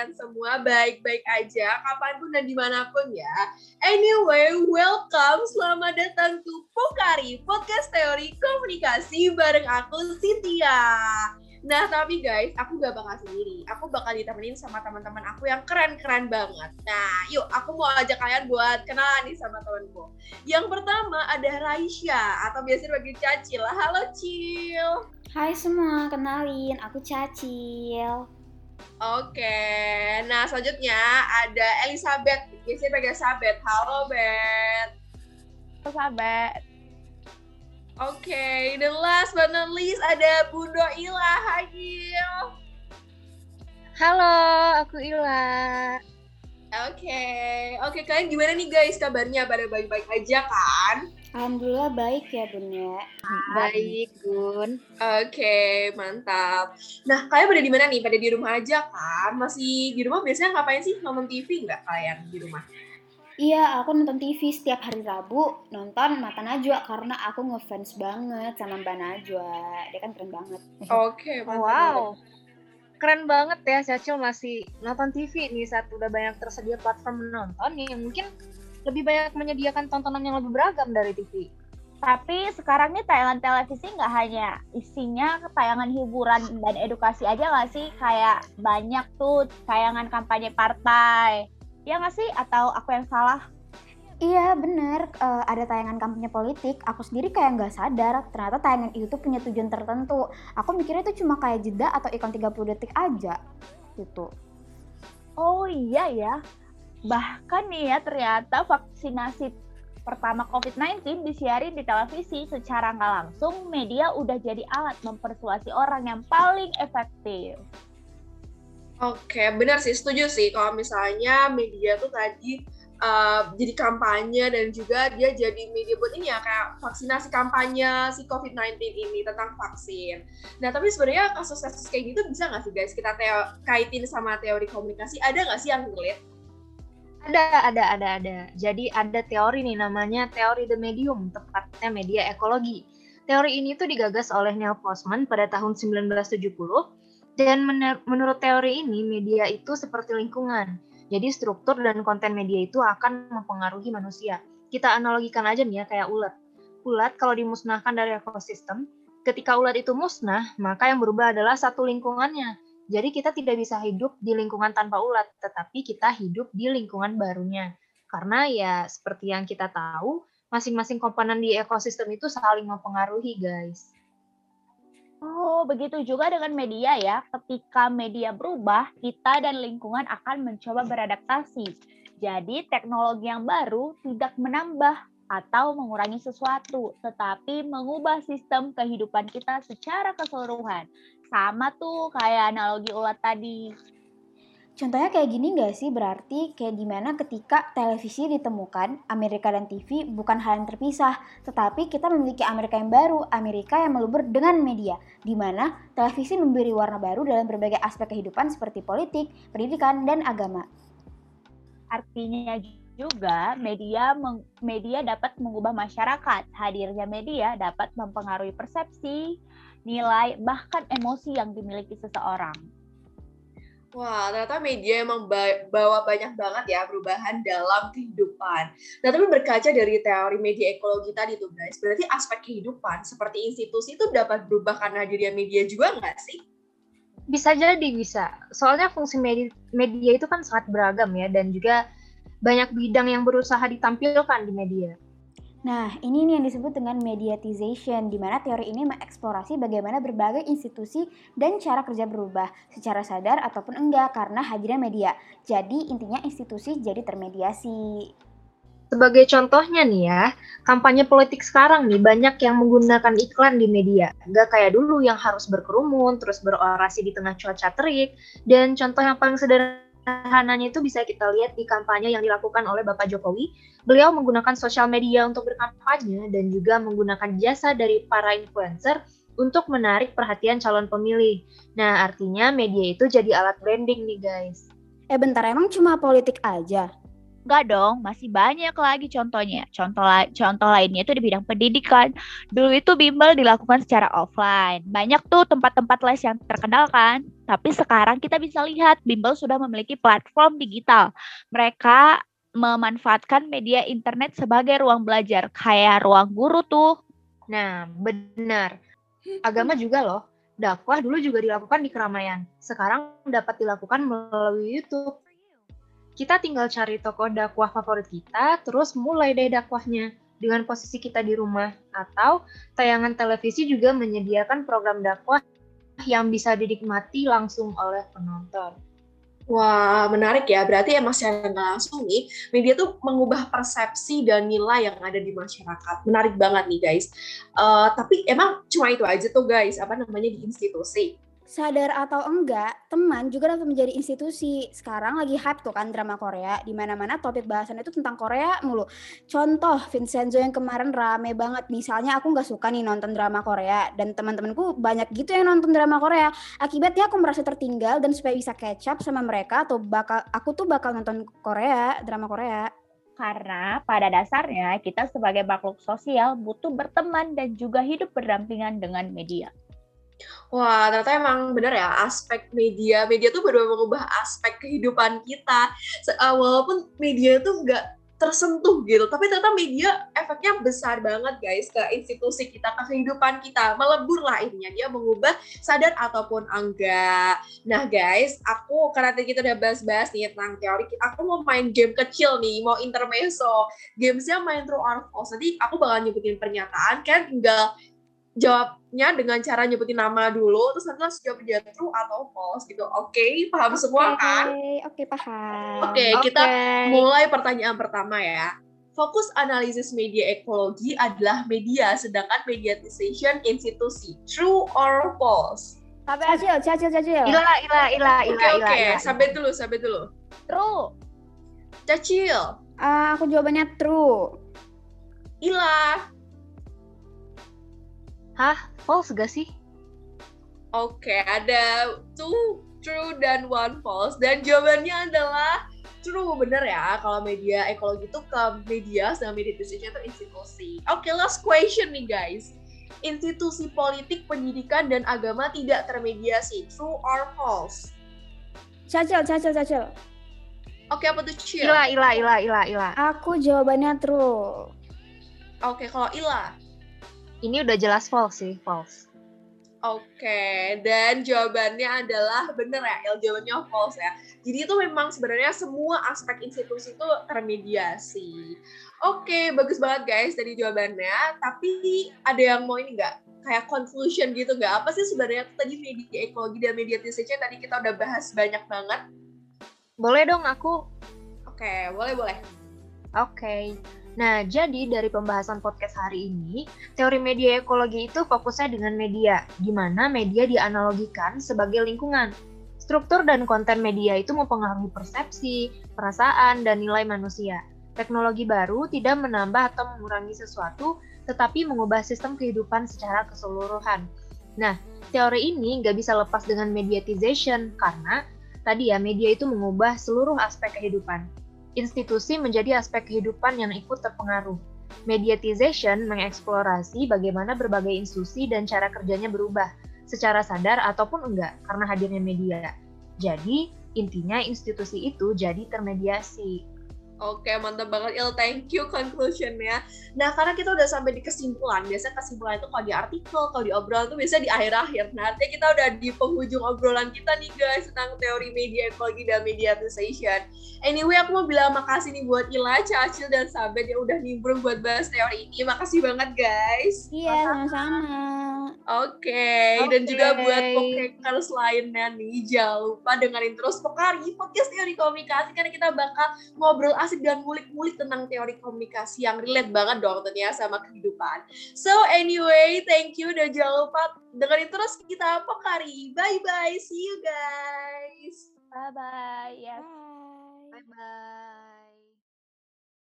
kalian semua baik-baik aja kapan pun dan di mana pun ya. Anyway, welcome, selamat datang ke Pokari, podcast teori komunikasi bareng aku Cynthia. Nah, tapi guys, aku gak bakal sendiri. Aku bakal ditemenin sama teman-teman aku yang keren-keren banget. Nah, yuk aku mau ajak kalian buat kenalan nih sama temanku. Yang pertama ada Raisya atau biasa dipanggil Cacil. Halo Cil. Hai semua, kenalin aku Cacil. Oke, nah selanjutnya ada Elizabeth, biasanya pegang Sabet. Halo Bet. Halo Sabet. Oke, the last but not least ada Bundo Ila. Hai Il. Halo, aku Ila. Oke, oke kalian gimana nih guys kabarnya? Pada baik-baik aja kan? Alhamdulillah baik ya Bun ya. Baik Bun. Oke, mantap. Nah, kalian pada di mana nih? Pada di rumah aja kan? Masih di rumah biasanya ngapain sih? Nonton TV nggak kalian di rumah? Iya, aku nonton TV setiap hari Rabu, nonton Mata Najwa karena aku ngefans banget sama Mbak Najwa. Dia kan keren banget. Oke, mantap. Wow. Keren banget ya Cacil masih nonton TV nih saat udah banyak tersedia platform menonton yang mungkin lebih banyak menyediakan tontonan yang lebih beragam dari TV. Tapi sekarang nih tayangan televisi nggak hanya isinya tayangan hiburan dan edukasi aja nggak sih? Kayak banyak tuh tayangan kampanye partai. Ya nggak sih? Atau aku yang salah? Iya bener, uh, ada tayangan kampanye politik. Aku sendiri kayak nggak sadar, ternyata tayangan itu punya tujuan tertentu. Aku mikirnya itu cuma kayak jeda atau ikon 30 detik aja. Gitu. Oh iya ya, Bahkan nih ya ternyata vaksinasi pertama COVID-19 disiarin di televisi secara nggak langsung, media udah jadi alat mempersuasi orang yang paling efektif. Oke, benar sih, setuju sih kalau misalnya media tuh tadi uh, jadi kampanye dan juga dia jadi media buat ini ya kayak vaksinasi kampanye si COVID-19 ini tentang vaksin. Nah tapi sebenarnya kasus-kasus kayak gitu bisa nggak sih guys kita kaitin sama teori komunikasi? Ada nggak sih yang relate? Ada, ada, ada, ada. Jadi ada teori nih namanya teori the medium, tepatnya media ekologi. Teori ini tuh digagas oleh Neil Postman pada tahun 1970 dan menurut teori ini media itu seperti lingkungan. Jadi struktur dan konten media itu akan mempengaruhi manusia. Kita analogikan aja nih ya kayak ulat. Ulat kalau dimusnahkan dari ekosistem, ketika ulat itu musnah, maka yang berubah adalah satu lingkungannya jadi kita tidak bisa hidup di lingkungan tanpa ulat, tetapi kita hidup di lingkungan barunya. Karena ya seperti yang kita tahu, masing-masing komponen di ekosistem itu saling mempengaruhi, guys. Oh, begitu juga dengan media ya. Ketika media berubah, kita dan lingkungan akan mencoba beradaptasi. Jadi, teknologi yang baru tidak menambah atau mengurangi sesuatu, tetapi mengubah sistem kehidupan kita secara keseluruhan. Sama tuh kayak analogi ulat tadi. Contohnya kayak gini nggak sih berarti kayak gimana ketika televisi ditemukan, Amerika dan TV bukan hal yang terpisah, tetapi kita memiliki Amerika yang baru, Amerika yang melubur dengan media, di mana televisi memberi warna baru dalam berbagai aspek kehidupan seperti politik, pendidikan, dan agama. Artinya juga media media dapat mengubah masyarakat. Hadirnya media dapat mempengaruhi persepsi, nilai, bahkan emosi yang dimiliki seseorang. Wah, ternyata media emang bawa banyak banget ya perubahan dalam kehidupan. Nah, tapi berkaca dari teori media ekologi tadi tuh guys, berarti aspek kehidupan seperti institusi itu dapat berubah karena hadirnya media juga nggak sih? Bisa jadi, bisa. Soalnya fungsi media, media itu kan sangat beragam ya, dan juga banyak bidang yang berusaha ditampilkan di media. Nah, ini yang disebut dengan mediatization, di mana teori ini mengeksplorasi bagaimana berbagai institusi dan cara kerja berubah secara sadar ataupun enggak karena hadirnya media. Jadi, intinya institusi jadi termediasi. Sebagai contohnya nih ya, kampanye politik sekarang nih banyak yang menggunakan iklan di media. Gak kayak dulu yang harus berkerumun, terus berorasi di tengah cuaca terik. Dan contoh yang paling sederhana sederhananya itu bisa kita lihat di kampanye yang dilakukan oleh Bapak Jokowi. Beliau menggunakan sosial media untuk berkampanye dan juga menggunakan jasa dari para influencer untuk menarik perhatian calon pemilih. Nah, artinya media itu jadi alat branding nih, guys. Eh bentar, emang cuma politik aja? Enggak dong, masih banyak lagi contohnya. Contoh la contoh lainnya itu di bidang pendidikan. Dulu itu bimbel dilakukan secara offline. Banyak tuh tempat-tempat les yang terkenal kan. Tapi sekarang kita bisa lihat Bimbel sudah memiliki platform digital. Mereka memanfaatkan media internet sebagai ruang belajar, kayak ruang guru tuh. Nah, benar. Agama juga loh. Dakwah dulu juga dilakukan di keramaian. Sekarang dapat dilakukan melalui YouTube. Kita tinggal cari tokoh dakwah favorit kita, terus mulai deh dakwahnya dengan posisi kita di rumah. Atau tayangan televisi juga menyediakan program dakwah yang bisa dinikmati langsung oleh penonton. Wah, menarik ya. Berarti emang secara langsung nih, media tuh mengubah persepsi dan nilai yang ada di masyarakat. Menarik banget nih, guys. Uh, tapi emang cuma itu aja tuh, guys. Apa namanya di institusi sadar atau enggak, teman juga dapat menjadi institusi. Sekarang lagi hype tuh kan drama Korea, di mana-mana topik bahasan itu tentang Korea mulu. Contoh Vincenzo yang kemarin rame banget. Misalnya aku nggak suka nih nonton drama Korea dan teman-temanku banyak gitu yang nonton drama Korea. Akibatnya aku merasa tertinggal dan supaya bisa catch up sama mereka atau bakal aku tuh bakal nonton Korea, drama Korea. Karena pada dasarnya kita sebagai makhluk sosial butuh berteman dan juga hidup berdampingan dengan media. Wah, ternyata emang bener ya aspek media. Media tuh benar mengubah aspek kehidupan kita. Uh, walaupun media tuh nggak tersentuh gitu, tapi ternyata media efeknya besar banget guys ke institusi kita, ke kehidupan kita. Melebur lah ininya, dia mengubah sadar ataupun enggak. Nah guys, aku karena tadi kita udah bahas-bahas nih tentang teori, aku mau main game kecil nih, mau intermezzo. Gamesnya main through or false. Nanti aku bakal nyebutin pernyataan, kan tinggal jawabnya dengan cara nyebutin nama dulu terus nanti langsung jawab dia true atau false gitu oke okay, paham okay. semua kan oke okay, paham oke okay, okay. kita mulai pertanyaan pertama ya Fokus analisis media ekologi adalah media, sedangkan mediatization institusi. True or false? Sampai cacil, cacil, cacil. Ila, ila, ila, ila, Oke, oke. Sampai dulu, sampai dulu. True. Cacil. Uh, aku jawabannya true. Ila. Hah? False gak sih? Oke, okay, ada two true dan one false. Dan jawabannya adalah true, bener ya. Kalau media ekologi itu ke media, sedang media decision itu institusi. Oke, okay, last question nih guys. Institusi politik, pendidikan, dan agama tidak termediasi. True or false? Cacil, cacil, cacil. Oke, okay, apa tuh Cil? Ila, ila, ila, ila, ila. Aku jawabannya true. Oke, okay, kalau Ila? Ini udah jelas false sih, false. Oke, okay. dan jawabannya adalah bener ya, Il jawabannya false ya. Jadi itu memang sebenarnya semua aspek institusi itu termediasi. Oke, okay, bagus banget guys dari jawabannya. Tapi ada yang mau ini nggak? Kayak conclusion gitu nggak? Apa sih sebenarnya tadi media ekologi dan mediatisasi tadi kita udah bahas banyak banget. Boleh dong aku. Oke, okay, boleh boleh. Oke. Okay. Nah, jadi dari pembahasan podcast hari ini, teori media ekologi itu fokusnya dengan media, di mana media dianalogikan sebagai lingkungan. Struktur dan konten media itu mempengaruhi persepsi, perasaan, dan nilai manusia. Teknologi baru tidak menambah atau mengurangi sesuatu, tetapi mengubah sistem kehidupan secara keseluruhan. Nah, teori ini nggak bisa lepas dengan mediatization, karena tadi ya media itu mengubah seluruh aspek kehidupan institusi menjadi aspek kehidupan yang ikut terpengaruh. Mediatization mengeksplorasi bagaimana berbagai institusi dan cara kerjanya berubah, secara sadar ataupun enggak, karena hadirnya media. Jadi, intinya institusi itu jadi termediasi. Oke, mantap banget Il. Thank you conclusionnya. Nah, karena kita udah sampai di kesimpulan. Biasanya kesimpulan itu kalau di artikel, kalau di obrolan itu biasanya di akhir-akhir. Nah, artinya kita udah di penghujung obrolan kita nih guys tentang teori media ekologi dan mediatization. Anyway, aku mau bilang makasih nih buat Ila, Cacil, dan Sabet yang udah nimbrung buat bahas teori ini. Makasih banget guys. Iya, sama-sama. Oke, okay. okay. dan juga buat pokekers lainnya nih, jangan lupa dengerin terus Pokari, podcast teori komunikasi, karena kita bakal ngobrol asik dan ngulik-ngulik tentang teori komunikasi yang relate banget dong tentunya sama kehidupan. So anyway, thank you dan jangan lupa dengerin terus kita Pokari. Bye-bye, see you guys. Bye-bye. Yes. Bye-bye.